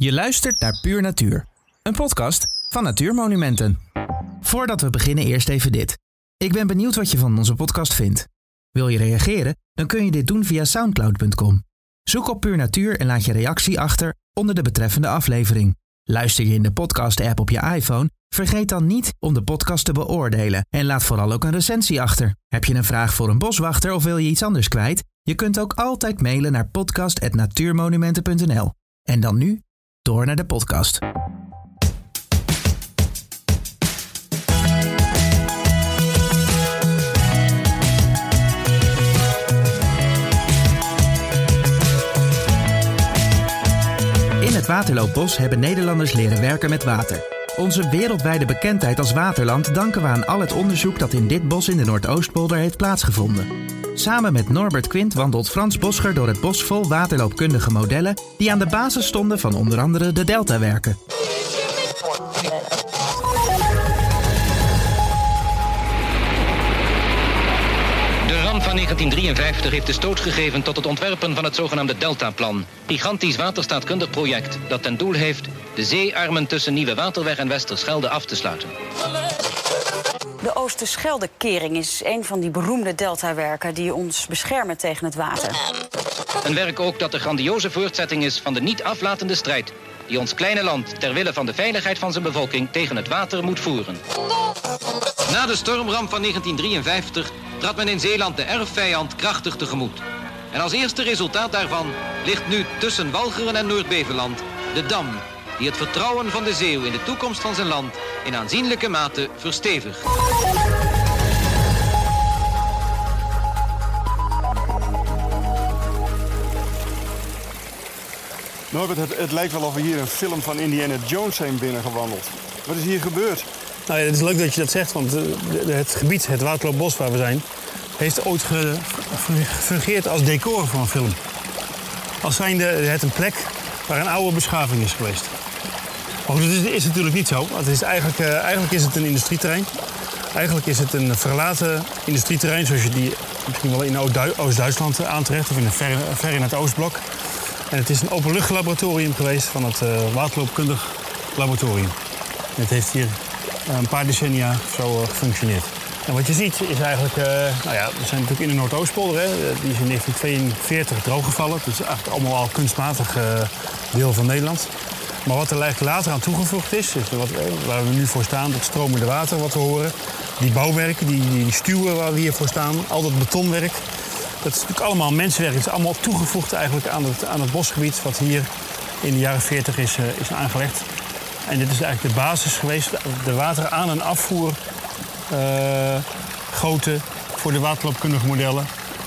Je luistert naar Puur Natuur, een podcast van Natuurmonumenten. Voordat we beginnen eerst even dit. Ik ben benieuwd wat je van onze podcast vindt. Wil je reageren? Dan kun je dit doen via soundcloud.com. Zoek op Puur Natuur en laat je reactie achter onder de betreffende aflevering. Luister je in de podcast-app op je iPhone? Vergeet dan niet om de podcast te beoordelen en laat vooral ook een recensie achter. Heb je een vraag voor een boswachter of wil je iets anders kwijt? Je kunt ook altijd mailen naar podcast.natuurmonumenten.nl. En dan nu, door naar de podcast. In het Waterloopbos hebben Nederlanders leren werken met water. Onze wereldwijde bekendheid als waterland danken we aan al het onderzoek dat in dit bos in de Noordoostpolder heeft plaatsgevonden. Samen met Norbert Quint wandelt Frans Boscher door het bos vol waterloopkundige modellen die aan de basis stonden van onder andere de deltawerken. Van 1953 heeft de stoot gegeven tot het ontwerpen van het zogenaamde Deltaplan. Gigantisch waterstaatkundig project dat ten doel heeft de zeearmen tussen Nieuwe Waterweg en Westerschelde af te sluiten. De Oosterscheldekering is een van die beroemde deltawerken die ons beschermen tegen het water. Een werk ook dat de grandioze voortzetting is van de niet aflatende strijd die ons kleine land ter wille van de veiligheid van zijn bevolking tegen het water moet voeren. Na de stormramp van 1953 trad men in Zeeland de erfvijand krachtig tegemoet. En als eerste resultaat daarvan ligt nu tussen Walcheren en Noordbeveland de dam die het vertrouwen van de zeeuw in de toekomst van zijn land in aanzienlijke mate verstevigt. Norbert, het, het lijkt wel of we hier een film van Indiana Jones zijn binnengewandeld. Wat is hier gebeurd? Nou ja, het is leuk dat je dat zegt, want eh, het gebied, het Waterloopbos waar we zijn, heeft ooit ge- gefungeerd als decor voor een film. Als zijnde het een plek waar een oude beschaving is geweest. Maar goed, dat is, natuurlijk niet zo. Het is eigenlijk, eh, eigenlijk is het een industrieterrein. Eigenlijk is het een verlaten industrieterrein, zoals je die misschien wel in Oost-Du- Oost-Duitsland aantreft, of in ver, ver in het Oostblok. En het is een openluchtlaboratorium geweest van het eh, waterloopkundig laboratorium. Het heeft hier eh, een paar decennia zo eh, gefunctioneerd. En wat je ziet is eigenlijk, eh, nou ja, we zijn natuurlijk in de Noordoostpolder. Hè. Die is in 1942 drooggevallen. Dus eigenlijk allemaal al kunstmatig eh, deel van Nederland. Maar wat er later aan toegevoegd is, is wat, waar we nu voor staan, dat stromende water wat we horen. Die bouwwerken, die, die, stuwen waar we hier voor staan, al dat betonwerk. Dat is natuurlijk allemaal menswerk. Het is allemaal toegevoegd eigenlijk aan het, aan het bosgebied wat hier in de jaren 40 is, is aangelegd. En dit is eigenlijk de basis geweest, de- water aan- en afvoer eh, voor de waterloopkundige modellen.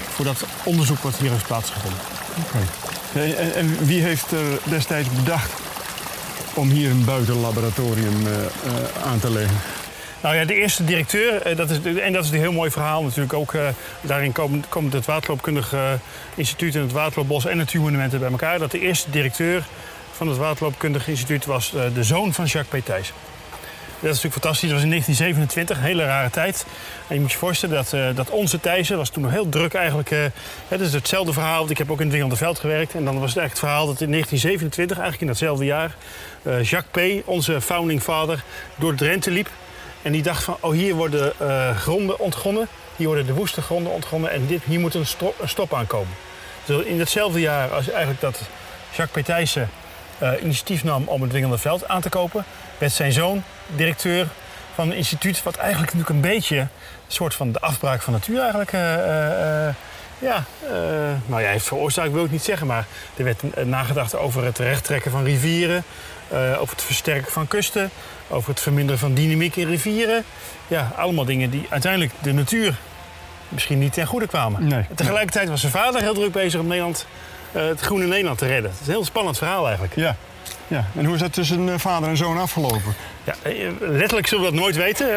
Voor dat onderzoek wat hier heeft plaatsgevonden. En, en- en wie heeft er destijds bedacht om hier een buitenlaboratorium eh, eh, aan te leggen? Nou ja, de eerste directeur, dat is, en dat is een heel mooi verhaal natuurlijk ook. daarin komen, komt het Waterloopkundig Instituut en het Waterloopbos en Natuurmonumenten bij elkaar. Dat de eerste directeur van het Waterloopkundig Instituut was eh, de zoon van Jacques P. Dat is natuurlijk fantastisch. Dat was in 1927, een hele rare tijd. En je moet je voorstellen dat, eh, dat onze Thijssen was toen nog heel druk eigenlijk. eh, het is hetzelfde verhaal, ik heb ook in het Wingelde Veld gewerkt. En dan was het eigenlijk het verhaal dat in 1927, eigenlijk in datzelfde jaar... Jacques P., onze founding father, door Drenthe liep. En die dacht van, oh hier worden gronden ontgonnen. Hier worden de woeste gronden ontgonnen. En dit, hier moet een stop aankomen. Dus in datzelfde jaar als eigenlijk dat Jacques P. Thijssen eh, initiatief nam om het Wingelde Veld aan te kopen... werd zijn zoon directeur van een instituut... wat eigenlijk natuurlijk een beetje een soort van de afbraak van natuur eigenlijk... eh, eh, ja, nou ja, heeft veroorzaakt wil ik niet zeggen... maar er werd nagedacht over het rechttrekken van rivieren... over het versterken van kusten... over het verminderen van dynamiek in rivieren. Ja, allemaal dingen die uiteindelijk de natuur misschien niet ten goede kwamen. Nee. Tegelijkertijd was zijn vader heel druk bezig om Nederland, het groene Nederland te redden. Het is een heel spannend verhaal eigenlijk. Ja. ja. En hoe is dat tussen eh, vader en zoon afgelopen? Ja, eh, letterlijk zullen we dat nooit weten.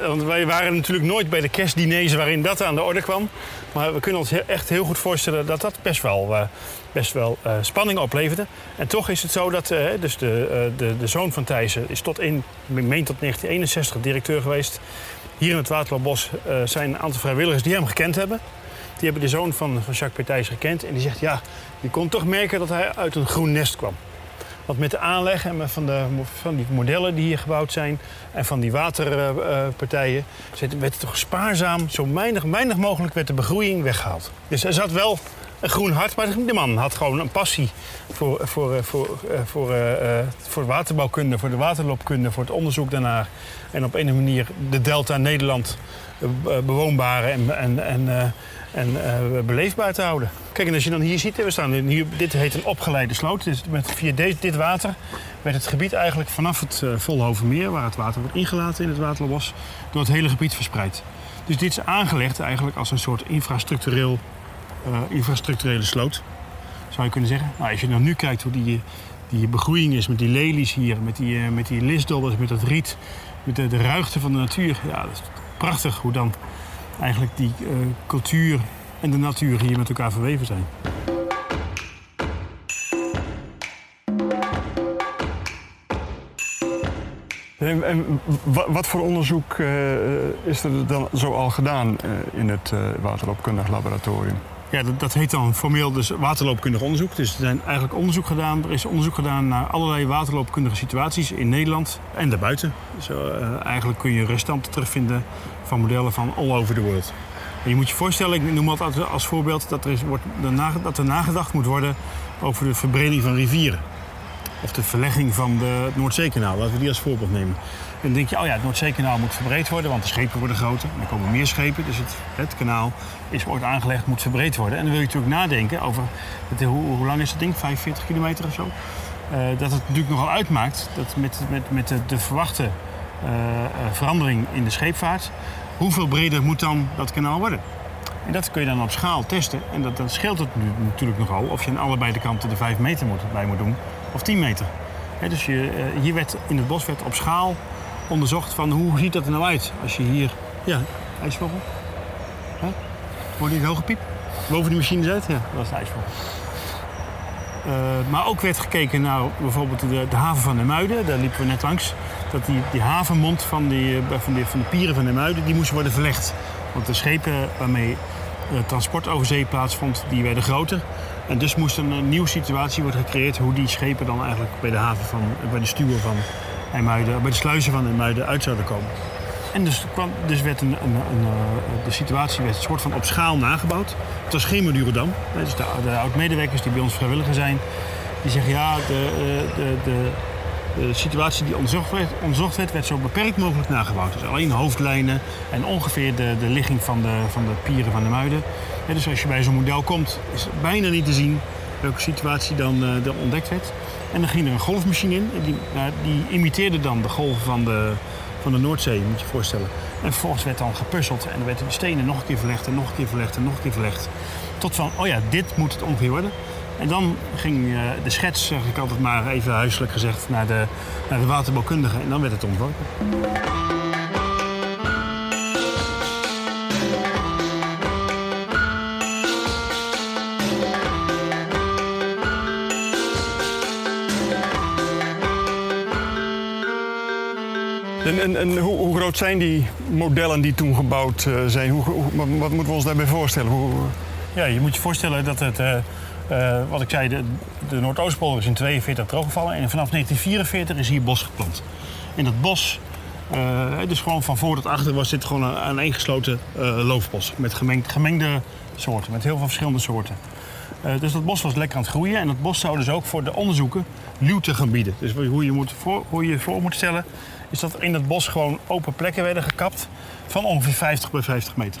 eh, Want wij waren natuurlijk nooit bij de kerstdiners waarin dat aan de orde kwam. Maar we kunnen ons echt heel goed voorstellen dat dat best wel, eh, best wel eh, spanning opleverde. En toch is het zo dat eh, dus de, eh, de, de zoon van Thijssen is tot in, meen tot 1961 directeur geweest. Hier in het Waterloopbos eh, zijn een aantal vrijwilligers die hem gekend hebben. Die hebben de zoon van, van Jacques Petijs gekend. En die zegt, ja, die kon toch merken dat hij uit een groen nest kwam. Want met de aanleg en van, de, van die modellen die hier gebouwd zijn... en van die waterpartijen... werd het toch spaarzaam, zo weinig, mogelijk werd de begroeiing weggehaald. Dus er zat wel een groen hart, maar de man had gewoon een passie voor, voor, voor, voor, uh, voor waterbouwkunde, voor de waterloopkunde, voor het onderzoek daarnaar. En op een manier de delta Nederland bewoonbaar en, en, en, en beleefbaar te houden. Kijk, en als je dan hier ziet, we staan hier, dit heet een opgeleide sloot. Dus met, via dit water werd het gebied eigenlijk vanaf het uh, Volhovenmeer, waar het water wordt ingelaten in het Waterloopplas, door het hele gebied verspreid. Dus dit is aangelegd eigenlijk als een soort infrastructureel uh, infrastructurele sloot, zou je kunnen zeggen. Nou, als je dan nu kijkt hoe die, die begroeiing is met die lelies hier, met die, uh, met die lisdobbers, met dat riet, met de, de ruigte van de natuur. Ja, dat is prachtig hoe dan eigenlijk die uh, cultuur en de natuur hier met elkaar verweven zijn. En, en wat voor onderzoek is er dan zo al gedaan in het waterloopkundig laboratorium? Ja, dat, dat, heet dan formeel dus waterloopkundig onderzoek. Dus er zijn eigenlijk onderzoek gedaan. Er is onderzoek gedaan naar allerlei waterloopkundige situaties in Nederland en daarbuiten. Dus uh, eigenlijk kun je restanten terugvinden van modellen van all over the world. En je moet je voorstellen, ik noem altijd als voorbeeld, dat er, wordt, dat er nagedacht moet worden over de verbreding van rivieren. Of de verlegging van de, het Noordzeekanaal, laten we die als voorbeeld nemen. En dan denk je, oh ja, het Noordzeekanaal moet verbreed worden, want de schepen worden groter. Er komen meer schepen, dus het, het kanaal is ooit aangelegd, moet verbreed worden. En dan wil je natuurlijk nadenken over, hoe, hoe, lang is het ding, 45 kilometer of zo? Uh, dat het natuurlijk nogal uitmaakt dat met, met, met de, de verwachte uh, verandering in de scheepvaart, hoeveel breder moet dan dat kanaal worden? En dat kun je dan op schaal testen. En dat, dan scheelt het nu natuurlijk nogal of je aan allebei de kanten de 5 meter moet, bij moet doen of 10 meter. Dus je, uh, hier werd in het bos werd op schaal onderzocht van hoe ziet dat er nou uit als je hier... Ja, ijsvogel. Huh? Hoor je die hoge piep? Boven die machines uit? Ja, dat is de ijsvogel. Uh, maar ook werd gekeken naar bijvoorbeeld de, de haven van de Muiden. Daar liepen we net langs. Dat die, die havenmond van, die, van, die, van de pieren van de Muiden, die moest worden verlegd. Want de schepen waarmee het transport over zee plaatsvond, die werden groter. En dus moest een nieuwe situatie worden gecreëerd hoe die schepen dan eigenlijk bij de haven van, bij de stuwen van IJmuiden, bij de sluizen van IJmuiden uit zouden komen. En dus, kwam, dus werd een, een, een, de situatie werd soort van op schaal nagebouwd. Het was geen Madurodam. Dus de, de oud-medewerkers die bij ons vrijwilliger zijn, die zeggen ja, de, de, de, de situatie die onderzocht werd, onderzocht werd, werd zo beperkt mogelijk nagebouwd. Dus alleen hoofdlijnen en ongeveer de, de ligging van de, van de pieren van de muiden. Dus als je bij zo'n model komt, is bijna niet te zien welke situatie dan, uh, dan ontdekt werd. En dan ging er een golfmachine in. Die, nou, die imiteerde dan de golven van de, van de Noordzee, moet je je voorstellen. En vervolgens werd dan gepuzzeld en er werden de stenen nog een keer verlegd en nog een keer verlegd en nog een keer verlegd. Tot van, oh ja, dit moet het ongeveer worden. En dan ging uh, de schets, zeg ik altijd maar even huiselijk gezegd, naar de, naar de waterbouwkundige en dan werd het ontworpen. En, en, en hoe, hoe, groot zijn die modellen die toen gebouwd uh, zijn? Hoe, hoe, wat moeten we ons daarbij voorstellen? Hoe... Ja, je moet je voorstellen dat het, uh, uh, wat ik zei, de, de Noordoostpolder is in 42 drooggevallen. En vanaf 1944 is hier bos geplant. In dat bos, dus gewoon van voor tot achter, was dit gewoon een aaneengesloten loofbos. Met gemengd, gemengde soorten, met heel veel verschillende soorten. dus dat bos was lekker aan het groeien. En dat bos zou dus ook voor de onderzoeken luwte gaan bieden. Dus hoe je, moet hoe je voor moet stellen is dat in het bos gewoon open plekken werden gekapt van ongeveer 50 bij 50 meter.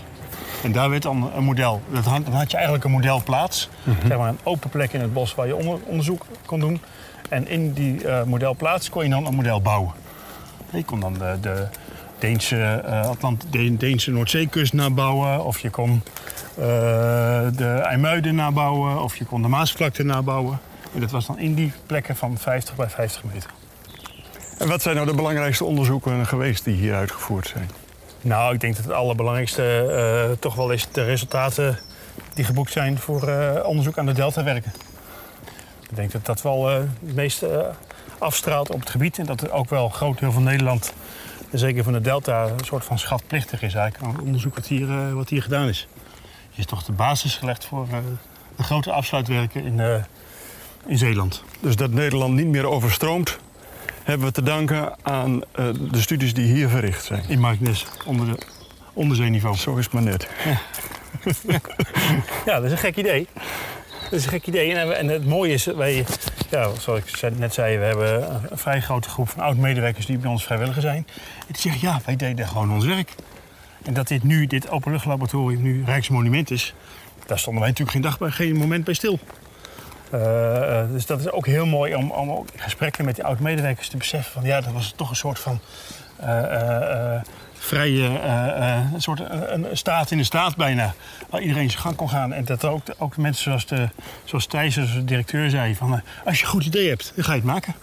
En daar werd dan een model. Dan had je eigenlijk een modelplaats. Mm -hmm. Zeg maar een open plek in het bos waar je onder, onderzoek kon doen. En in die uh, modelplaats kon je dan een model bouwen. Je kon dan de, de Deense, uh, Atlant de Deense Noordzeekust nabouwen. Of je kon uh, de IJmuiden nabouwen. Of je kon de Maasvlakte nabouwen. En dat was dan in die plekken van 50 bij 50 meter. En wat zijn nou de belangrijkste onderzoeken geweest die hier uitgevoerd zijn? Nou, ik denk dat het allerbelangrijkste uh, toch wel is de resultaten die geboekt zijn voor uh, onderzoek aan de deltawerken. Ik denk dat dat wel uh, het meeste afstraalt op het gebied en dat ook wel een groot deel van Nederland, en zeker van de delta, een soort van schatplichtig is eigenlijk aan het onderzoek wat hier, wat hier gedaan is. Er is toch de basis gelegd voor de grote afsluitwerken in, in Zeeland. Dus dat Nederland niet meer overstroomt, hebben we te danken aan eh, de studies die hier verricht zijn. In Marknes, onder de onderzeeniveau. Zo is het maar net. Ja, dat is een gek idee. Dat is een gek idee. En, en het mooie is, wij, ja, zoals ik net zei, we hebben een vrij grote groep van oud-medewerkers die bij ons vrijwilliger zijn. En die zeggen, ja, wij deden gewoon ons werk. En dat dit nu, dit openluchtlaboratorium, nu Rijksmonument is, daar stonden wij natuurlijk geen dag bij, geen moment bij stil. Uh, dus dat is ook heel mooi om, om ook gesprekken met die oud-medewerkers te beseffen van ja, dat was toch een soort van uh, vrije een soort een, staat in de staat bijna, waar iedereen zijn gang kon gaan. En dat ook, ook mensen zoals, de, zoals Thijs, de directeur, zei van als je een goed idee hebt, dan ga je het maken.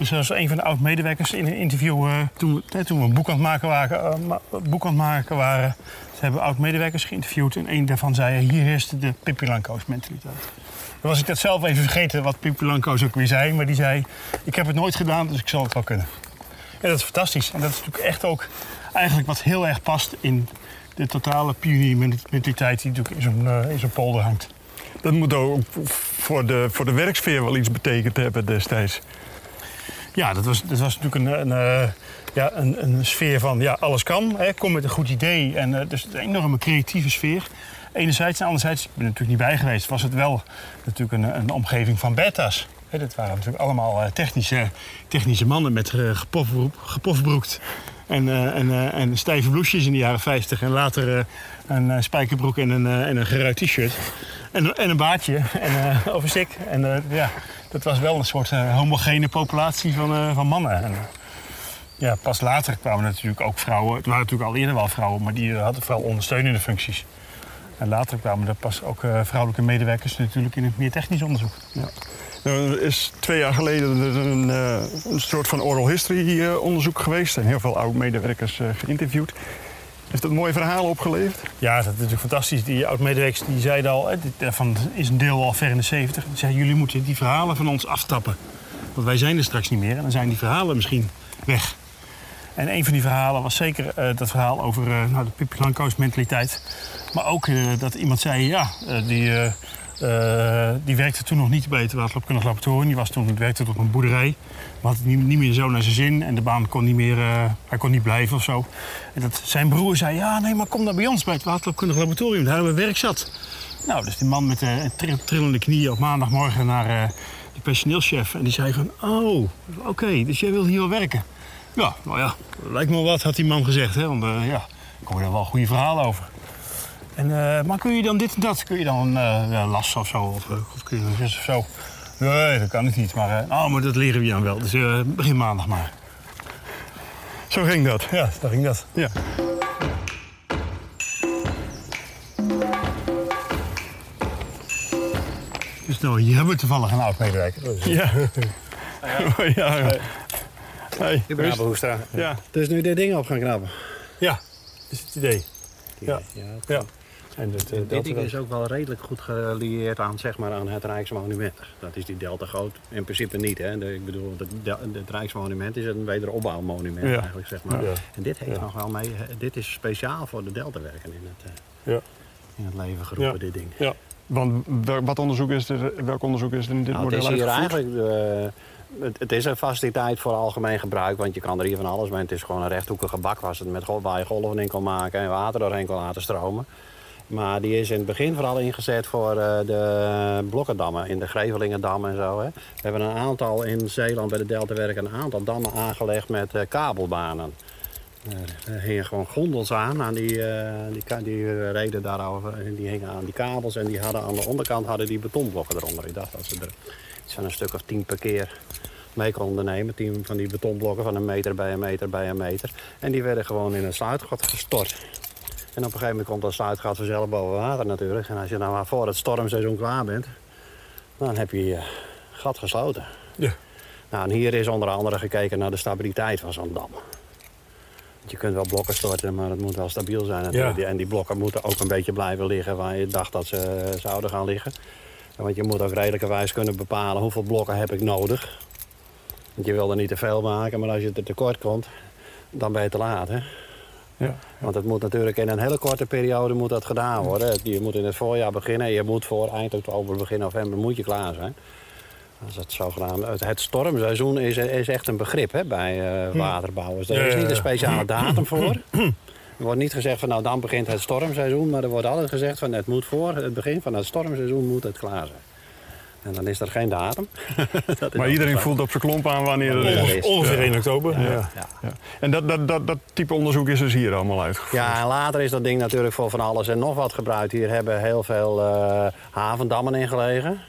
Dus zoals een van de oud-medewerkers in een interview, toen, we, toen we een boek aan het maken waren, het maken waren ze hebben oud-medewerkers geïnterviewd en een daarvan zei: hier heerste de Pippi mentaliteit. Dan was ik dat zelf even vergeten wat Pippi Langkous ook weer zei, maar die zei: ik heb het nooit gedaan, dus ik zal het wel kunnen. En dat is fantastisch. En dat is natuurlijk echt ook eigenlijk wat heel erg past in de totale pioniermentaliteit die natuurlijk in zo'n uh, in zo'n polder hangt. Dat moet ook voor de, voor de werksfeer wel iets betekend hebben destijds. Ja, dat was, dat was natuurlijk een, een, eh, ja, een, een sfeer van ja, alles kan. Hè, kom met een goed idee. En uh, dus een enorme creatieve sfeer. Enerzijds en anderzijds, ik ben er natuurlijk niet bij geweest, was het wel natuurlijk een, een omgeving van beta's. Hè, dat waren natuurlijk allemaal uh, technische, technische mannen met uh, gepofbroekt. En, en, en stijve bloesjes in de jaren 50. En later een spijkerbroek en een, en een geruit t-shirt. En, en een baardje en overstik. En ja, dat was wel een soort homogene populatie van, van mannen. En, ja, pas later kwamen natuurlijk ook vrouwen. Het waren natuurlijk al eerder wel vrouwen, maar die hadden vooral ondersteunende functies. En later kwamen er pas ook vrouwelijke medewerkers natuurlijk in het meer technisch onderzoek. Ja. Nou, er is twee jaar geleden een, een soort van oral history onderzoek geweest. En heel veel oud-medewerkers geïnterviewd. Heeft dat mooie verhalen opgeleverd? Ja, dat is natuurlijk fantastisch. Die oud-medewerkers die zeiden al, van is een deel al ver in de 70. Die zeiden, jullie moeten die verhalen van ons aftappen. Want wij zijn er straks niet meer en dan zijn die verhalen misschien weg. En een van die verhalen was zeker uh, dat verhaal over uh, nou, de Pippi mentaliteit. Maar ook uh, dat iemand zei, ja, die, die werkte toen nog niet bij het waterloopkundig laboratorium. Die was toen, werkte op een boerderij. Had het niet, meer zo naar zijn zin. En de baan kon niet meer, hij kon niet blijven of zo. En dat zijn broer zei, ja, nee, maar kom dan bij ons bij het waterloopkundig laboratorium. Daar hebben we werk zat. Nou, dus die man met de trillende knieën op maandagmorgen naar de personeelschef. En die zei van, oh, oké, dus jij wil hier wel werken. Ja, nou ja, lijkt me wat, had die man gezegd. Hè? Want ja, ik hoor er wel goede verhalen over. En, maar kun je dan dit en dat? Kun je dan uh, last of zo? Of, of kun je zus of zo? Nee, dat kan ik niet. Maar, oh, maar dat leren we je dan wel. Dus begin maandag maar. Zo ging dat? Ja, zo ging dat. Ja. Dus nou, hier hebben we toevallig een oud-medewerker. Ja. ja. ja. Hey, ik ben Hoestra. Ja. Dus nu dit ding op gaan knappen. Ja, dat is het idee. Ja. ja, ja. En het, uh, dit ding is ook wel redelijk goed gelieerd aan, zeg maar, aan het Rijksmonument. Dat is die Delta Groot. In principe niet. Hè. ik bedoel, het, het Rijksmonument is een wederopbouwmonument ja. eigenlijk. Zeg maar. En dit heeft nog wel mee. Dit is speciaal voor de Deltawerken in het, uh, in het leven geroepen, dit ding. Ja. Want wat onderzoek is er, welk onderzoek is er in dit nou, model Het is hier eigenlijk de, het, is een faciliteit voor algemeen gebruik, want je kan er hier van alles mee. Het is gewoon een rechthoekige bak was het met waar je golven in kan maken en water doorheen kan laten stromen. Maar die is in het begin vooral ingezet voor uh, de blokkendammen in de Grevelingendam en zo. Hè. We hebben een aantal in Zeeland bij de Deltawerk een aantal dammen aangelegd met uh, kabelbanen. Uh, er hingen gewoon gondels aan, aan die, die, die reden daarover. En die hingen aan die kabels en die hadden aan de onderkant hadden die betonblokken eronder. Ik dacht dat ze er zijn een stuk of tien per keer mee konden nemen. Tien van die betonblokken van een meter bij een meter bij een meter. En die werden gewoon in een sluitgat gestort. En op een gegeven moment komt dat sluitgat vanzelf boven water natuurlijk. En als je nou maar voor het stormseizoen klaar bent, dan heb je je gat gesloten. Ja. Nou, en hier is onder andere gekeken naar de stabiliteit van zo'n dam. Want je kunt wel blokken storten, maar het moet wel stabiel zijn. Ja. En die blokken moeten ook een beetje blijven liggen waar je dacht dat ze zouden gaan liggen. Want je moet ook redelijkerwijs kunnen bepalen hoeveel blokken heb ik nodig. Want je wil er niet te veel maken, maar als je er tekort komt, dan ben je te laat. Hè? Ja. Want het moet natuurlijk in een hele korte periode moet dat gedaan worden. Je moet in het voorjaar beginnen. Je moet voor eind oktober, begin november moet je klaar zijn. Dat is het zogenaamde. Het, het stormseizoen is, is echt een begrip hè, bij eh, waterbouwers. Er is niet een speciale datum voor. Er wordt niet gezegd van nou dan begint het stormseizoen, maar er wordt altijd gezegd van het moet voor het begin van het stormseizoen moet het klaar zijn. En dan is er geen datum. Maar iedereen zo. voelt op zijn klomp aan wanneer het Ja, is. Ongeveer, is- ongeveer ja. 1 oktober. Ja. Ja. Ja. En dat, dat, dat, dat type onderzoek is dus hier allemaal uitgevoerd. Ja, en later is dat ding natuurlijk voor van alles en nog wat gebruikt. Hier hebben heel veel eh, havendammen in gelegen.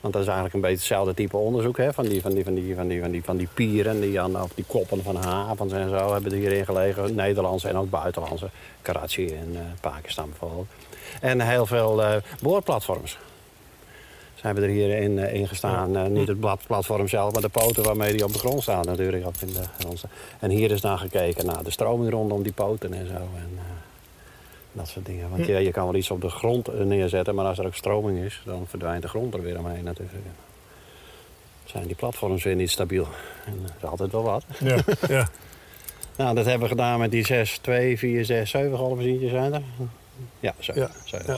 Want dat is eigenlijk een beetje hetzelfde type onderzoek. Hè? Van, die, van, die, van, die, van, die, van, die, van die pieren, die aan, of die koppen van havens en zo hebben er hierin gelegen. Nederlandse en ook buitenlandse. Karachi en eh, Pakistan bijvoorbeeld. En heel veel eh, boorplatforms. Ze hebben er hierin in, in gestaan. Eh, niet het blad- platform zelf, maar de poten waarmee die op de grond staan natuurlijk. Op in de grond. En hier is naar gekeken naar de stroming rondom die poten en zo. En, eh, dat soort dingen. Want ja, je kan wel iets op de grond eh, neerzetten, maar als er ook stroming is, dan verdwijnt de grond er weer omheen natuurlijk. Zijn die platforms weer niet stabiel. En er is altijd wel wat. Ja. Ja. Nou, dat hebben we gedaan met die 6, 2, 4, 6, 7 golfmachientjes zijn er. Ja, 7, Ja, 7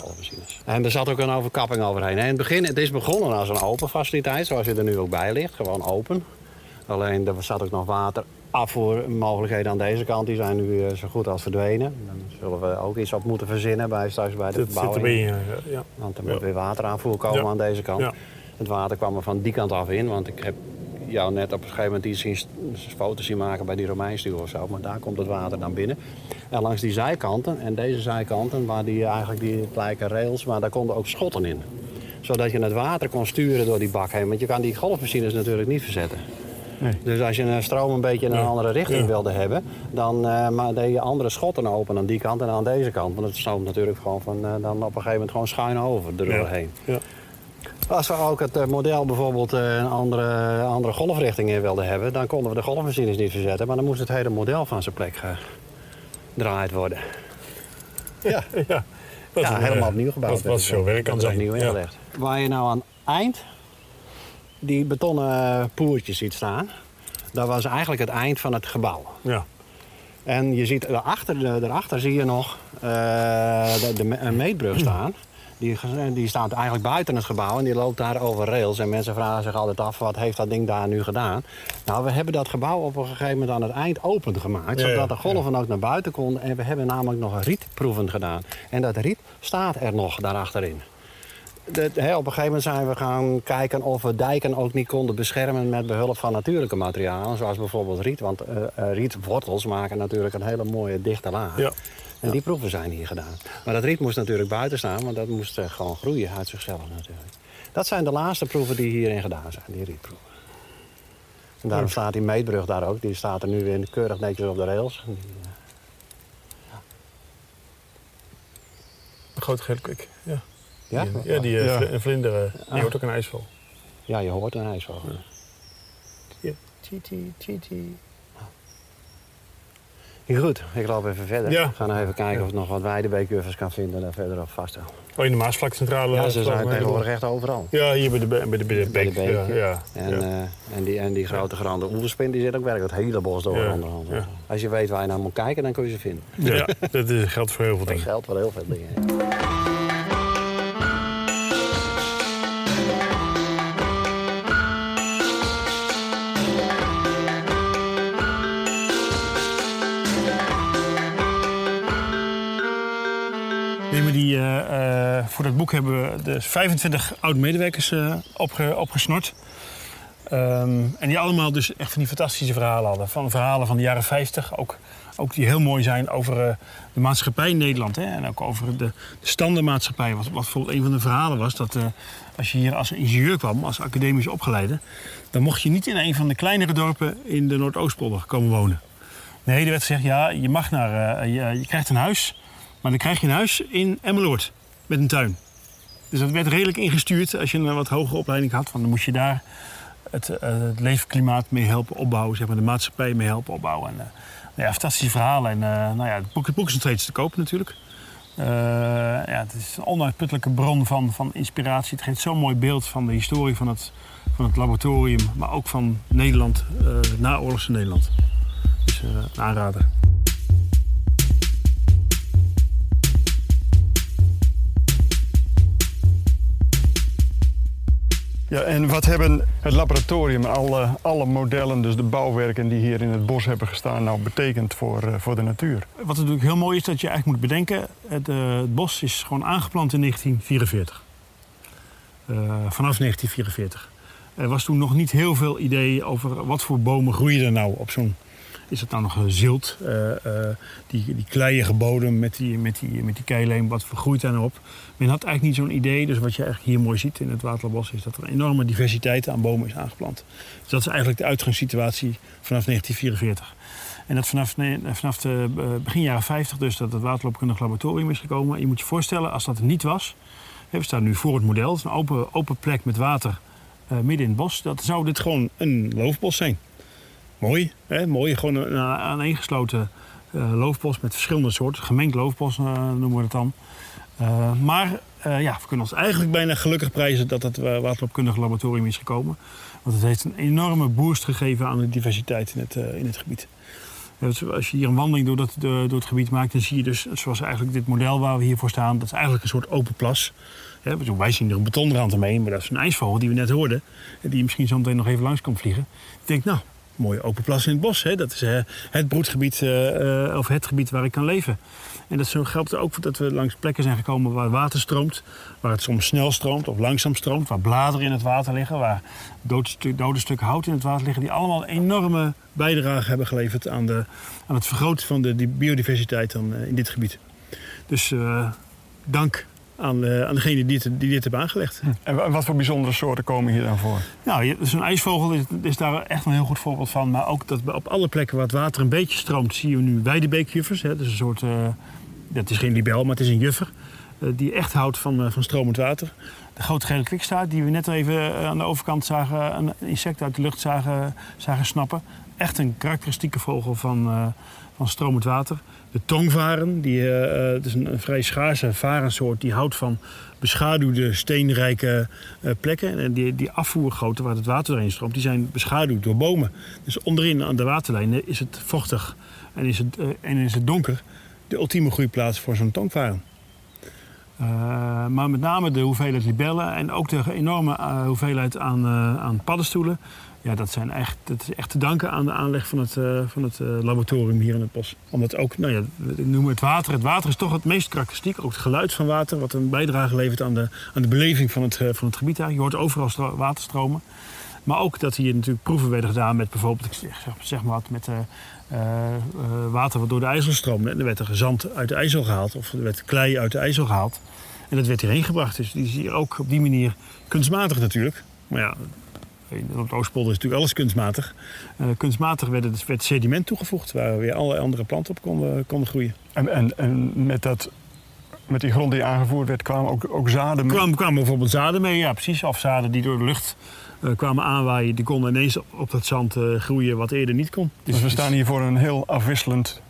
ja. En er zat ook een overkapping overheen. En in het begin, het is begonnen als een open faciliteit, zoals je er nu ook bij ligt. Gewoon open. Alleen er zat ook nog water afvoermogelijkheden aan deze kant. Die zijn nu eh, zo goed als verdwenen. Dan zullen we ook iets op moeten verzinnen bij, straks bij de Dat zit verbouwing. erbij. Ja. Want er Ja. moet weer wateraanvoer komen Ja. aan deze kant. Ja. Het water kwam er van die kant af in. Want ik heb jou net op een gegeven moment iets zien, foto's zien maken bij die Romeinstuur of zo. Maar daar komt het water dan binnen. En langs die zijkanten en deze zijkanten, waar die eigenlijk die het lijken rails, maar daar konden ook schotten in. Zodat je het water kon sturen door die bak heen. Want je kan die golfmachines natuurlijk niet verzetten. Nee. Dus als je een stroom een beetje in een Ja. andere richting Ja. wilde hebben, dan eh, maar deed je andere schotten open aan die kant en aan deze kant. Want het stroomt natuurlijk gewoon van, eh, dan op een gegeven moment gewoon schuin over erdoorheen. Ja. Als we ook het eh, model bijvoorbeeld eh, een andere, andere golfrichting in wilden hebben, dan konden we de golfmachines niet verzetten. Maar dan moest het hele model van zijn plek gedraaid worden. Ja. ja. Wat ja, helemaal eh, opnieuw gebouwd. Werd het. veel werk kan Dat zijn. opnieuw Ja. ingelegd. Waar je nou aan het eind die betonnen poertjes ziet staan, dat was eigenlijk het eind van het gebouw. Ja. En je ziet daarachter, daarachter zie je nog de, de, een meetbrug staan. Die, die staat eigenlijk buiten het gebouw en die loopt daar over rails. En mensen vragen zich altijd af, wat heeft dat ding daar nu gedaan? Nou, we hebben dat gebouw op een gegeven moment aan het eind open gemaakt. Ja, zodat de golven ook naar buiten konden. En we hebben namelijk nog rietproeven gedaan. En dat riet staat er nog daarachterin. De, op een gegeven moment zijn we gaan kijken of we dijken ook niet konden beschermen met behulp van natuurlijke materialen. Zoals bijvoorbeeld riet. Want eh, rietwortels maken natuurlijk een hele mooie dichte laag. Ja. En die proeven zijn hier gedaan. Maar dat riet moest natuurlijk buiten staan, want dat moest eh, gewoon groeien uit zichzelf natuurlijk. Dat zijn de laatste proeven die hierin gedaan zijn, die rietproeven. En daarom staat die meetbrug daar ook. Die staat er nu weer keurig netjes op de rails. Die, eh, Een gele kwik. Ja. ja? Die, ja, die eh, Ja. een vlinder, eh, die Ah. hoort ook een ijsval. ja, je hoort een ijsvogel. Ja. Titi, titi. Goed, ik loop even verder. Ja. We gaan even kijken of ik nog wat weidebeekuffers kan vinden daar verderop vast. Oh, in de Maasvlakcentrale. Ja, eh, ze zijn tegenwoordig echt overal. Ja, hier bij de, bij de, bij de, Bij de beek. Ja. En, eh, en, die, en die grote grande oerspin die zit ook werkelijk het hele bos door onderhand. Als je weet waar je naar moet kijken, dan kun je ze vinden. Ja, dat is- geldt voor heel veel Dat dingen. geldt voor heel veel dingen. Die, eh, eh, voor dat boek hebben we de 25 oud-medewerkers eh, opge, opgesnord. Ehm, en die allemaal dus echt van die fantastische verhalen hadden. Van verhalen van de jaren 50, ook, ook die heel mooi zijn over eh, de maatschappij in Nederland. Hè? En ook over de, de standaardmaatschappij. Wat, wat bijvoorbeeld een van de verhalen was dat eh, als je hier als ingenieur kwam, als academisch opgeleide... dan mocht je niet in een van de kleinere dorpen in de Noordoostpolder komen wonen. Nee, er werd gezegd, ja, je mag naar, eh, je, je krijgt een huis... Maar dan krijg je een huis in Emmeloord met een tuin. Dus dat werd redelijk ingestuurd als je een wat hogere opleiding had. Want dan moest je daar het, eh, het leefklimaat mee helpen opbouwen. Zeg maar, de maatschappij mee helpen opbouwen. En, eh, nou fantastische verhalen. En eh, nou ja, het boek, het is nog steeds te koop natuurlijk. Ja, het is een onuitputtelijke bron van, van inspiratie. Het geeft zo'n mooi beeld van de historie van het, van het laboratorium. Maar ook van Nederland, naoorlogse Nederland. Dus een aanrader. Ja, en wat hebben het laboratorium alle, alle modellen, dus de bouwwerken die hier in het bos hebben gestaan, nou betekend voor, uh, voor de natuur? Wat natuurlijk heel mooi is, dat je eigenlijk moet bedenken, het, het bos is gewoon aangeplant in 1944. Uh, vanaf 1944. Er was toen nog niet heel veel idee over wat voor bomen groeien er nou op zo'n is het nou nog zilt, uh, uh, die, die kleiige bodem met die, met die, met die keileem, wat vergroeit daar nou op. Men had eigenlijk niet zo'n idee. Dus wat je eigenlijk hier mooi ziet in het Waterloopplas is dat er een enorme diversiteit aan bomen is aangeplant. Dus dat is eigenlijk de uitgangssituatie vanaf 1944. En dat vanaf, vanaf de begin jaren 50 dus dat het waterloopkundig laboratorium is gekomen. Je moet je voorstellen, als dat er niet was, we staan nu voor het model, een open, open plek met water midden in het bos. Dat zou dit gewoon een loofbos zijn. Mooi, hè? mooi. Gewoon een aaneengesloten uh, loofbos met verschillende soorten. Gemengd loofbos uh, noemen we het dan. Uh, maar ja, we kunnen ons eigenlijk bijna gelukkig prijzen dat het waterloopkundig laboratorium is gekomen. Want het heeft een enorme boost gegeven aan de diversiteit in het, in het gebied. Als je hier een wandeling door, dat, door het gebied maakt, dan zie je dus, zoals eigenlijk dit model waar we hier voor staan, dat is eigenlijk een soort open plas. Ja, wij zien er een betonrand omheen, maar dat is een ijsvogel die we net hoorden. Die misschien zo meteen nog even langs komt vliegen. Ik denk, nou, mooie open plas in het bos. Hè? Dat is uh, het broedgebied uh, of het gebied waar ik kan leven. En dat zo geldt ook dat we langs plekken zijn gekomen waar water stroomt. Waar het soms snel stroomt of langzaam stroomt. Waar bladeren in het water liggen. Waar dode, dode stukken hout in het water liggen. Die allemaal enorme bijdrage hebben geleverd aan, de, aan het vergroten van de biodiversiteit dan, in dit gebied. Dus dank aan, uh, aan degene die dit, die dit hebben aangelegd. En wat voor bijzondere soorten komen hier dan voor? Nou, zo'n ijsvogel is, is, daar echt een heel goed voorbeeld van. Maar ook dat op alle plekken waar het water een beetje stroomt, zien we nu weidebeekjuffers. Hè. Dat is een soort, uh, dat is geen libel, maar het is een juffer. Uh, die echt houdt van, van stromend water. De grote gele kwikstaart, die we net even aan de overkant zagen, een insect uit de lucht zagen, zagen snappen. Echt een karakteristieke vogel van, van stromend water. De tongvaren, die, uh, het is een, vrij schaarse varensoort. Die houdt van beschaduwde, steenrijke plekken. En die, die afvoergoten waar het water doorheen stroomt, die zijn beschaduwd door bomen. Dus onderin aan de waterlijnen is het vochtig en is het, en is het donker. De ultieme groeiplaats voor zo'n tongvaren. maar met name de hoeveelheid libellen en ook de enorme hoeveelheid aan, aan paddenstoelen ja, dat, zijn echt, dat is echt te danken aan de aanleg van het, uh, van het uh, laboratorium hier in het bos. Omdat ook, nou ja, we noemen het water. Het water is toch het meest karakteristiek. Ook het geluid van water, wat een bijdrage levert aan de, aan de beleving van het, uh, van het gebied. Daar. Je hoort overal waterstromen. Maar ook dat hier natuurlijk proeven werden gedaan met bijvoorbeeld, ik zeg, zeg maar wat, met water wat door de IJssel stroomde. En er werd er zand uit de IJssel gehaald, of er werd klei uit de IJssel gehaald. En dat werd hierheen gebracht. Dus die is hier ook op die manier kunstmatig natuurlijk. Maar ja, op de Oostpolder is natuurlijk alles kunstmatig. Uh, kunstmatig werd, het, werd sediment toegevoegd waar weer allerlei andere planten op konden, konden groeien. En, en, en met, dat, met die grond die aangevoerd werd, kwamen ook, ook zaden mee? Kwamen, kwamen bijvoorbeeld zaden mee, ja precies. Of zaden die door de lucht uh, kwamen aanwaaien. Die konden ineens op dat zand uh, groeien wat eerder niet kon. Dus, dus we staan hier voor een heel afwisselend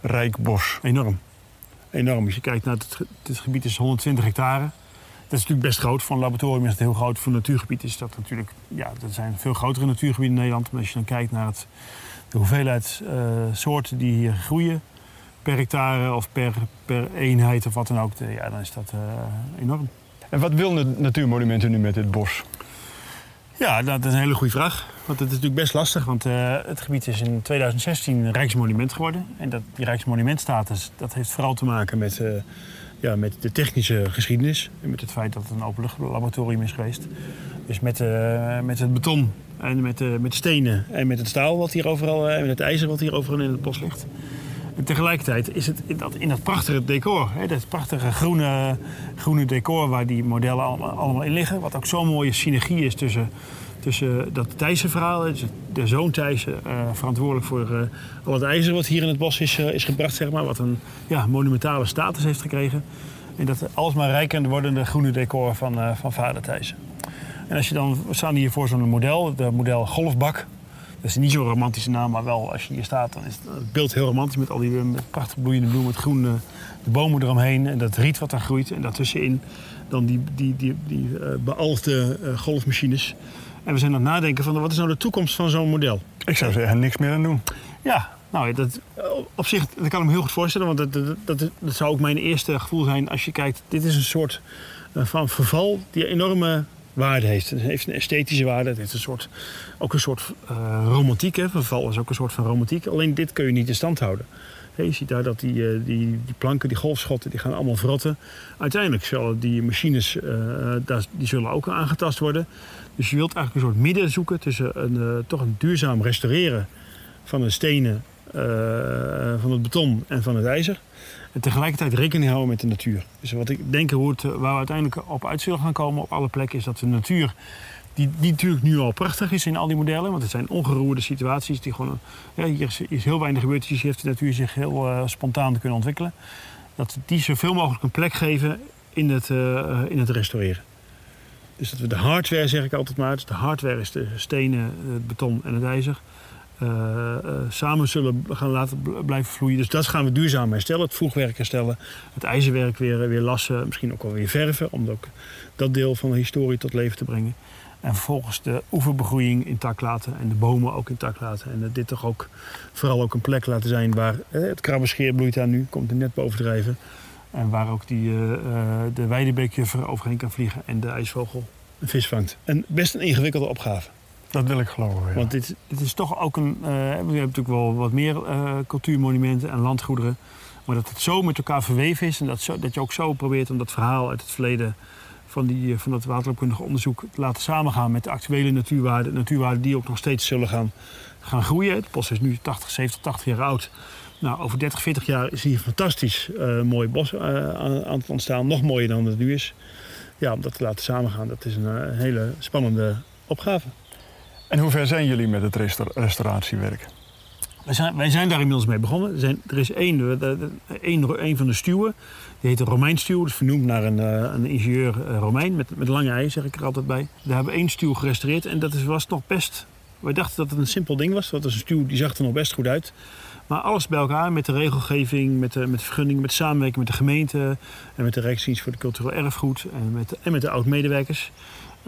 rijk bos. Enorm. Enorm. Als je kijkt naar het, het gebied is 120 hectare. Dat is natuurlijk best groot. Voor een laboratorium is het heel groot. Voor een natuurgebied is dat natuurlijk... Ja, er zijn veel grotere natuurgebieden in Nederland. Maar als je dan kijkt naar het, de hoeveelheid uh, soorten die hier groeien... per hectare of per, per eenheid of wat dan ook... ja, dan is dat uh, enorm. En wat wil Natuurmonumenten nu met dit bos? Ja, dat is een hele goede vraag. Want het is natuurlijk best lastig, want uh, het gebied is in 2016 Rijksmonument geworden. En dat, die Rijksmonumentstatus dat heeft vooral te maken met, uh, ja, met de technische geschiedenis. En met het feit dat het een openluchtlaboratorium is geweest. Dus met, uh, met het beton en met, met de stenen en met het staal wat hier overal, en met het ijzer wat hier overal in het bos ligt. En tegelijkertijd is het in dat, in dat prachtige decor, hè, dat prachtige groene, groene decor waar die modellen allemaal, allemaal in liggen. Wat ook zo'n mooie synergie is tussen, tussen dat Thijssen-verhaal, dus de zoon Thijssen, uh, verantwoordelijk voor uh, al het ijzer wat hier in het bos is, is gebracht, zeg maar, wat een ja, monumentale status heeft gekregen. En dat alsmaar rijker wordende groene decor van, van vader Thijssen. En als je dan, we staan hier voor zo'n model, het model Golfbak. Dat is niet zo'n romantische naam, maar wel als je hier staat, dan is het beeld heel romantisch met al die met prachtig bloeiende bloemen, met groene de bomen eromheen en dat riet wat daar groeit. En daartussenin dan die, die, die, die uh, bealfde golfmachines. En we zijn aan het nadenken van wat is nou de toekomst van zo'n model? Ik zou zeggen, niks meer aan doen. Ja, nou, dat, op zich dat kan ik me heel goed voorstellen. Want dat, dat, dat, dat zou ook mijn eerste gevoel zijn als je kijkt. Dit is een soort uh, van verval die enorme waarde heeft. Het heeft een esthetische waarde. Het heeft een soort, ook een soort uh, romantiek. Hè. Verval is ook een soort van romantiek. Alleen dit kun je niet in stand houden. Je ziet daar dat die, uh, die, die planken, die golfschotten, die gaan allemaal verrotten. Uiteindelijk zullen die machines uh, die zullen ook aangetast worden. Dus je wilt eigenlijk een soort midden zoeken tussen een, toch een duurzaam restaureren van de stenen, van het beton en van het ijzer. En tegelijkertijd rekening houden met de natuur. Dus wat ik denk hoe het, waar we uiteindelijk op uit zullen gaan komen op alle plekken, is dat de natuur, die, die natuurlijk nu al prachtig is in al die modellen, want het zijn ongeroerde situaties die gewoon, ja, hier is, heel weinig gebeurd, dus hier heeft de natuur zich heel uh, spontaan kunnen ontwikkelen. Dat die zoveel mogelijk een plek geven in het, uh, in het restaureren. Dus dat we de hardware, zeg ik altijd maar, dus de hardware is de stenen, het beton en het ijzer. Samen zullen gaan laten blijven vloeien. Dus dat gaan we duurzaam herstellen. Het voegwerk herstellen. Het ijzerwerk weer, weer lassen. Misschien ook wel weer verven. Om ook dat deel van de historie tot leven te brengen. En vervolgens de oeverbegroeiing intact laten. En de bomen ook intact laten. En dit toch ook vooral ook een plek laten zijn waar eh, het krabbenscheer bloeit daar nu. Komt er net bovendrijven. En waar ook die, de weidebeekjuffer overheen kan vliegen. En de ijsvogel een vis vangt. En best een ingewikkelde opgave. Dat wil ik geloven, ja. Want dit, dit is toch ook een... Uh, we hebben natuurlijk wel wat meer uh, cultuurmonumenten en landgoederen. Maar dat het zo met elkaar verweven is... en dat, zo, dat je ook zo probeert om dat verhaal uit het verleden... van, die, van dat waterloopkundige onderzoek te laten samengaan... met de actuele natuurwaarden. Natuurwaarden die ook nog steeds zullen gaan, gaan groeien. Het bos is nu 80, 70, 80 jaar oud. Nou, over 30, 40 jaar is hier een fantastisch uh, mooi bos aan, aan het ontstaan. Nog mooier dan het nu is. Ja, om dat te laten samengaan, dat is een hele spannende opgave. En hoe ver zijn jullie met het restauratiewerk? Wij zijn, wij zijn daar inmiddels mee begonnen. Er, zijn, er is één, één, van de stuwen. Die heet de Romeinstuw. Dat is vernoemd naar een, eh, een ingenieur eh, Romein. Met, met lange ei, zeg ik er altijd bij. Daar hebben we één stuw gerestaureerd. En dat is, was nog best... Wij dachten dat het een simpel ding was. Dat was een stuw die zag er nog best goed uit. Maar alles bij elkaar, met de regelgeving, met de, met vergunning, met samenwerking met de gemeente... en met de Rijksdienst voor de Cultureel Erfgoed en met, en met de oud-medewerkers...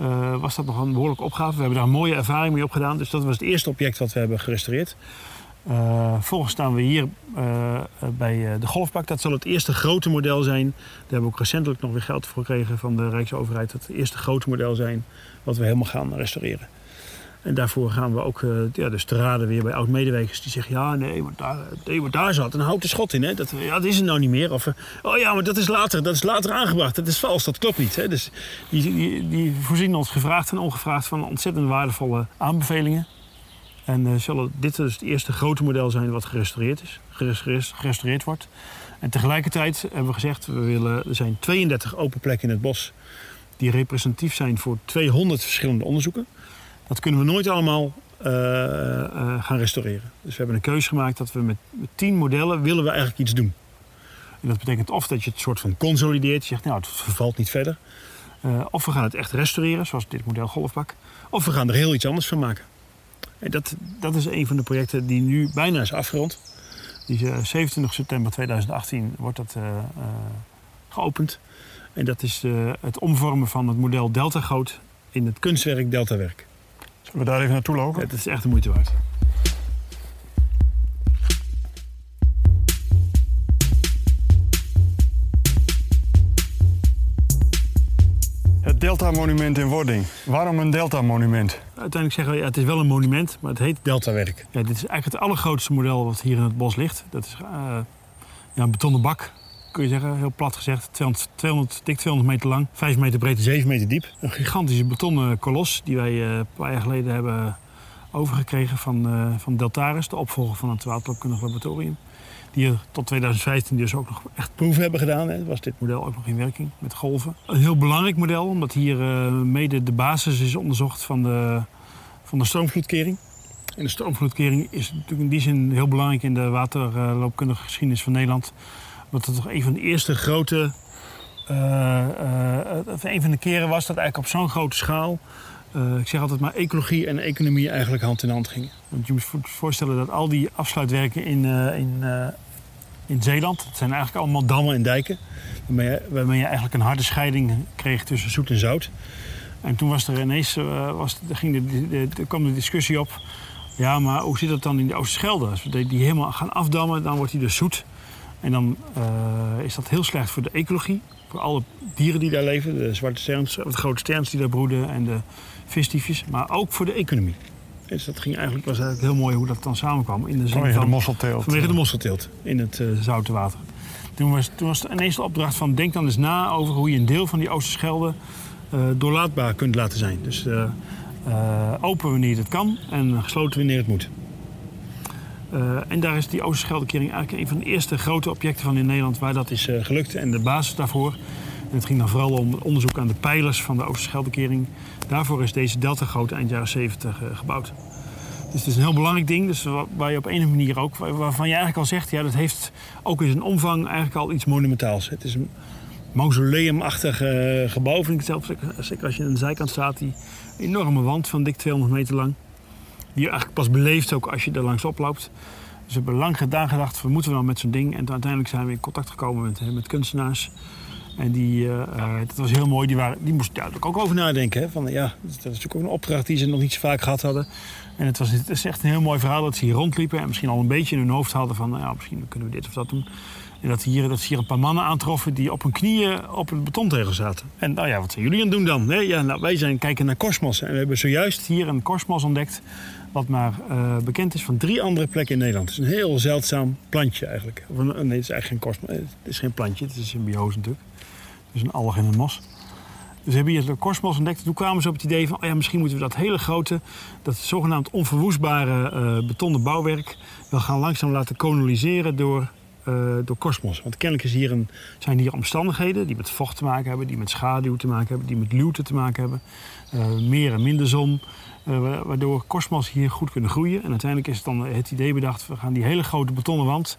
Uh, was dat nog een behoorlijke opgave. We hebben daar een mooie ervaring mee opgedaan. Dus dat was het eerste object wat we hebben gerestaureerd. Uh, vervolgens staan we hier uh, bij de golfbak. Dat zal het eerste grote model zijn. Daar hebben we ook recentelijk nog weer geld voor gekregen van de Rijksoverheid. Dat het eerste grote model zijn wat we helemaal gaan restaureren. En daarvoor gaan we ook uh, ja, dus te raden weer bij oud-medewerkers die zeggen... ja, nee, maar daar, nee, daar zat een houten schot in. Hè? Dat, ja, dat is er nou niet meer. Of, oh ja, maar dat is later, dat is later aangebracht. Dat is vals, dat klopt niet. Hè? Dus die, die voorzien ons gevraagd en ongevraagd van ontzettend waardevolle aanbevelingen. En uh, zullen dit dus het eerste grote model zijn wat gerestaureerd is, gerestaureerd wordt. En tegelijkertijd hebben we gezegd, we willen, er zijn 32 open plekken in het bos... die representatief zijn voor 200 verschillende onderzoeken... Dat kunnen we nooit allemaal uh, uh, gaan restaureren. Dus we hebben een keuze gemaakt dat we met, met tien modellen willen we eigenlijk iets doen. En dat betekent of dat je het soort van consolideert. Je zegt, nou, het vervalt niet verder. Of we gaan het echt restaureren, zoals dit model Golfbak. Of we gaan er heel iets anders van maken. En dat, dat is een van de projecten die nu bijna is afgerond. Die 27 september 2018 wordt dat geopend. En dat is het omvormen van het model Delta Goot in het kunstwerk Deltawerk. Zullen we daar even naartoe lopen? Het is echt de moeite waard. Delta-monument in Wording. Waarom een Delta-monument? Uiteindelijk zeggen we, ja, het is wel een monument, maar het heet Deltawerk. Ja, dit is eigenlijk het allergrootste model wat hier in het bos ligt. Dat is uh, ja, een betonnen bak kun je zeggen, heel plat gezegd. 200, 200, dik 200 meter lang, 5 meter breed en 7 meter diep. Een gigantische betonnen kolos die wij uh, een paar jaar geleden hebben overgekregen van, uh, van Deltaris, de opvolger van het waterloopkundig laboratorium. Die tot 2015 dus ook nog echt proeven hebben gedaan. Hè. Was dit model ook nog in werking met golven. Een heel belangrijk model, omdat hier uh, mede de basis is onderzocht van de, van de stroomvloedkering. En de stroomvloedkering is natuurlijk in die zin heel belangrijk in de waterloopkundige geschiedenis van Nederland omdat het toch een van de eerste grote. Uh, uh, een van de keren was dat eigenlijk op zo'n grote schaal. Uh, ik zeg altijd maar ecologie en economie eigenlijk hand in hand gingen. Want je moet je voorstellen dat al die afsluitwerken in, in, in Zeeland. dat zijn eigenlijk allemaal dammen en dijken. Waarmee je, waarmee je eigenlijk een harde scheiding kreeg tussen zoet en zout. En toen was er ineens was, ging de, de, kwam de discussie op. Ja, maar hoe zit dat dan in de Oosterschelde? Als we die helemaal gaan afdammen, dan wordt die dus zoet. En dan is dat heel slecht voor de ecologie. Voor alle dieren die daar leven. De zwarte sterns, de grote sterns die daar broeden en de visdiefjes. Maar ook voor de economie. Dus dat ging eigenlijk, was eigenlijk heel mooi hoe dat dan samenkwam. In de zin vanwege van, de mosselteelt. Vanwege de mosselteelt in het uh, zoute water. Toen was, toen was ineens de opdracht van denk dan eens na over hoe je een deel van die Oosterschelde uh, doorlaatbaar kunt laten zijn. Dus uh, open wanneer het kan en gesloten wanneer het moet. Uh, en daar is die Oosterscheldekering eigenlijk een van de eerste grote objecten van in Nederland waar dat is uh, gelukt en de basis daarvoor. Het ging dan vooral om onderzoek aan de pijlers van de Oosterscheldekering. Daarvoor is deze deltagoot eind jaren 70 uh, gebouwd. Dus het is een heel belangrijk ding, dus waar je op een manier ook, waarvan je eigenlijk al zegt, ja, dat heeft ook in zijn omvang eigenlijk al iets monumentaals. Het is een mausoleumachtig gebouw, vind ik zelf. Zeker als je aan de zijkant staat, die enorme wand van dik 200 meter lang die je eigenlijk pas beleeft ook als je er langs oploopt. Dus we hebben lang gedaan gedacht, wat moeten we nou met zo'n ding? En uiteindelijk zijn we in contact gekomen met, met kunstenaars. En die, uh, uh, dat was heel mooi. Die, waren, die moesten daar ook over nadenken. Hè? Van, ja, dat is natuurlijk ook een opdracht die ze nog niet zo vaak gehad hadden. En het, was, het is echt een heel mooi verhaal dat ze hier rondliepen. En misschien al een beetje in hun hoofd hadden van... Nou ja, misschien kunnen we dit of dat doen. En dat, hier, dat ze hier een paar mannen aantroffen die op hun knieën op een betontegel zaten. En nou ja, wat zijn jullie aan het doen dan? Ja, nou, wij zijn kijken naar kosmos. En we hebben zojuist hier een kosmos ontdekt wat maar uh, bekend is van drie andere plekken in Nederland. Het is een heel zeldzaam plantje eigenlijk. Of nee, het is eigenlijk geen kosmos. Het is geen plantje, het is een symbiose natuurlijk. Is een alg en een mos. Dus hebben hier de kosmos ontdekt. Toen kwamen ze op het idee van, oh ja, misschien moeten we dat hele grote, dat zogenaamd onverwoestbare uh, betonnen bouwwerk, wel gaan langzaam laten koloniseren door, uh, door kosmos. Want kennelijk is hier een, zijn hier omstandigheden die met vocht te maken hebben, die met schaduw te maken hebben, die met luwte te maken hebben. Uh, meer en minder zon. Waardoor kosmos hier goed kunnen groeien. En uiteindelijk is het dan het idee bedacht, we gaan die hele grote betonnen wand,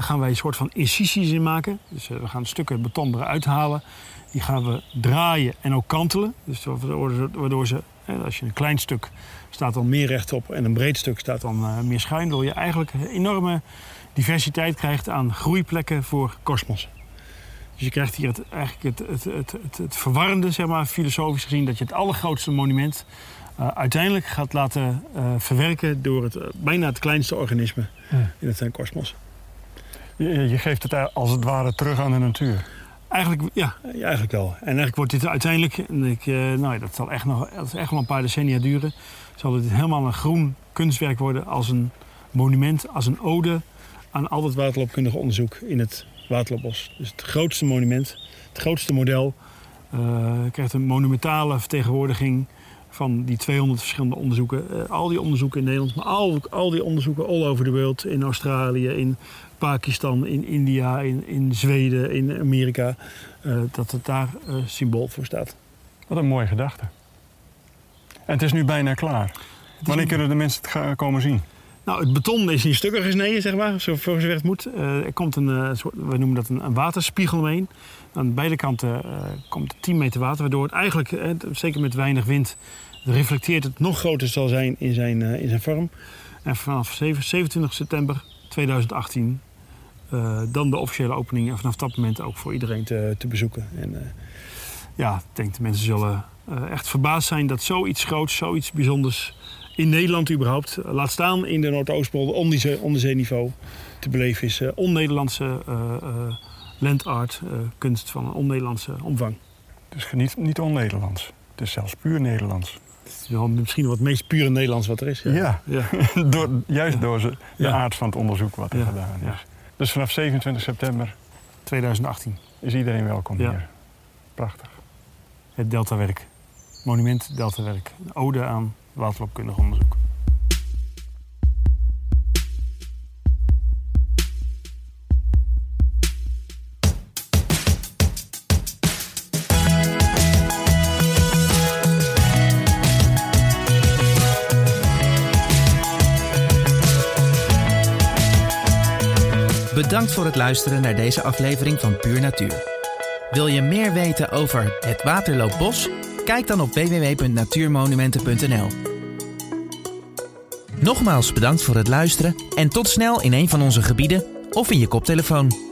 daar gaan wij een soort van incisies in maken. Dus uh, we gaan stukken beton eruit halen. Die gaan we draaien en ook kantelen. Dus waardoor, ze, als je een klein stuk staat dan meer rechtop en een breed stuk staat dan uh, meer schuin. Waardoor je eigenlijk een enorme diversiteit krijgt aan groeiplekken voor kosmos. Dus je krijgt hier het, eigenlijk het, het, het, het, verwarrende, zeg maar, filosofisch gezien, dat je het allergrootste monument uh, uiteindelijk gaat laten uh, verwerken door het, uh, bijna het kleinste organisme ja. in het kosmos. Je, je, geeft het als het ware terug aan de natuur. Eigenlijk, ja, eigenlijk wel. En eigenlijk wordt dit uiteindelijk, en ik, nou, dat zal echt nog dat echt wel een paar decennia duren, zal dit helemaal een groen kunstwerk worden als een monument, als een ode aan al het waterloopkundige onderzoek in het Waterloopbos. Dus het grootste monument, het grootste model, krijgt een monumentale vertegenwoordiging van die 200 verschillende onderzoeken. Uh, al die onderzoeken in Nederland, maar al, al die onderzoeken all over de wereld. In Australië, in Pakistan, in India, in, in Zweden, in Amerika. Uh, dat het daar uh, symbool voor staat. Wat een mooie gedachte. En het is nu bijna klaar. Wanneer kunnen de mensen het gaan komen zien? Nou, het beton is in stukken gesneden, zeg maar, voor zover het moet. Er komt een, soort, we noemen dat een, een waterspiegel omheen. Aan beide kanten uh, komt 10 meter water, waardoor het eigenlijk, zeker met weinig wind, reflecteert het nog groter zal zijn in zijn, in zijn vorm. En vanaf 7, 27 september 2018 dan de officiële opening en vanaf dat moment ook voor iedereen te, te bezoeken. En ja, ik denk de mensen zullen echt verbaasd zijn dat zoiets groots, zoiets bijzonders in Nederland überhaupt, laat staan in de Noordoostpolder, onderzee, onderzeeniveau, te beleven is. On-Nederlandse landart, kunst van een on-Nederlandse omvang. Dus niet, niet on-Nederlands, het is zelfs puur Nederlands. Het is wel misschien wat het meest pure Nederlands wat er is. Ja, ja. ja. door, juist ja. door de aard van het onderzoek wat er gedaan is. Dus vanaf 27 september 2018 is iedereen welkom hier. Prachtig. Het Deltawerk. Monument Deltawerk. Een ode aan waterloopkundig onderzoek. Bedankt voor het luisteren naar deze aflevering van Puur Natuur. Wil je meer weten over het Waterloopbos? Kijk dan op www.natuurmonumenten.nl. Nogmaals bedankt voor het luisteren en tot snel in een van onze gebieden of in je koptelefoon.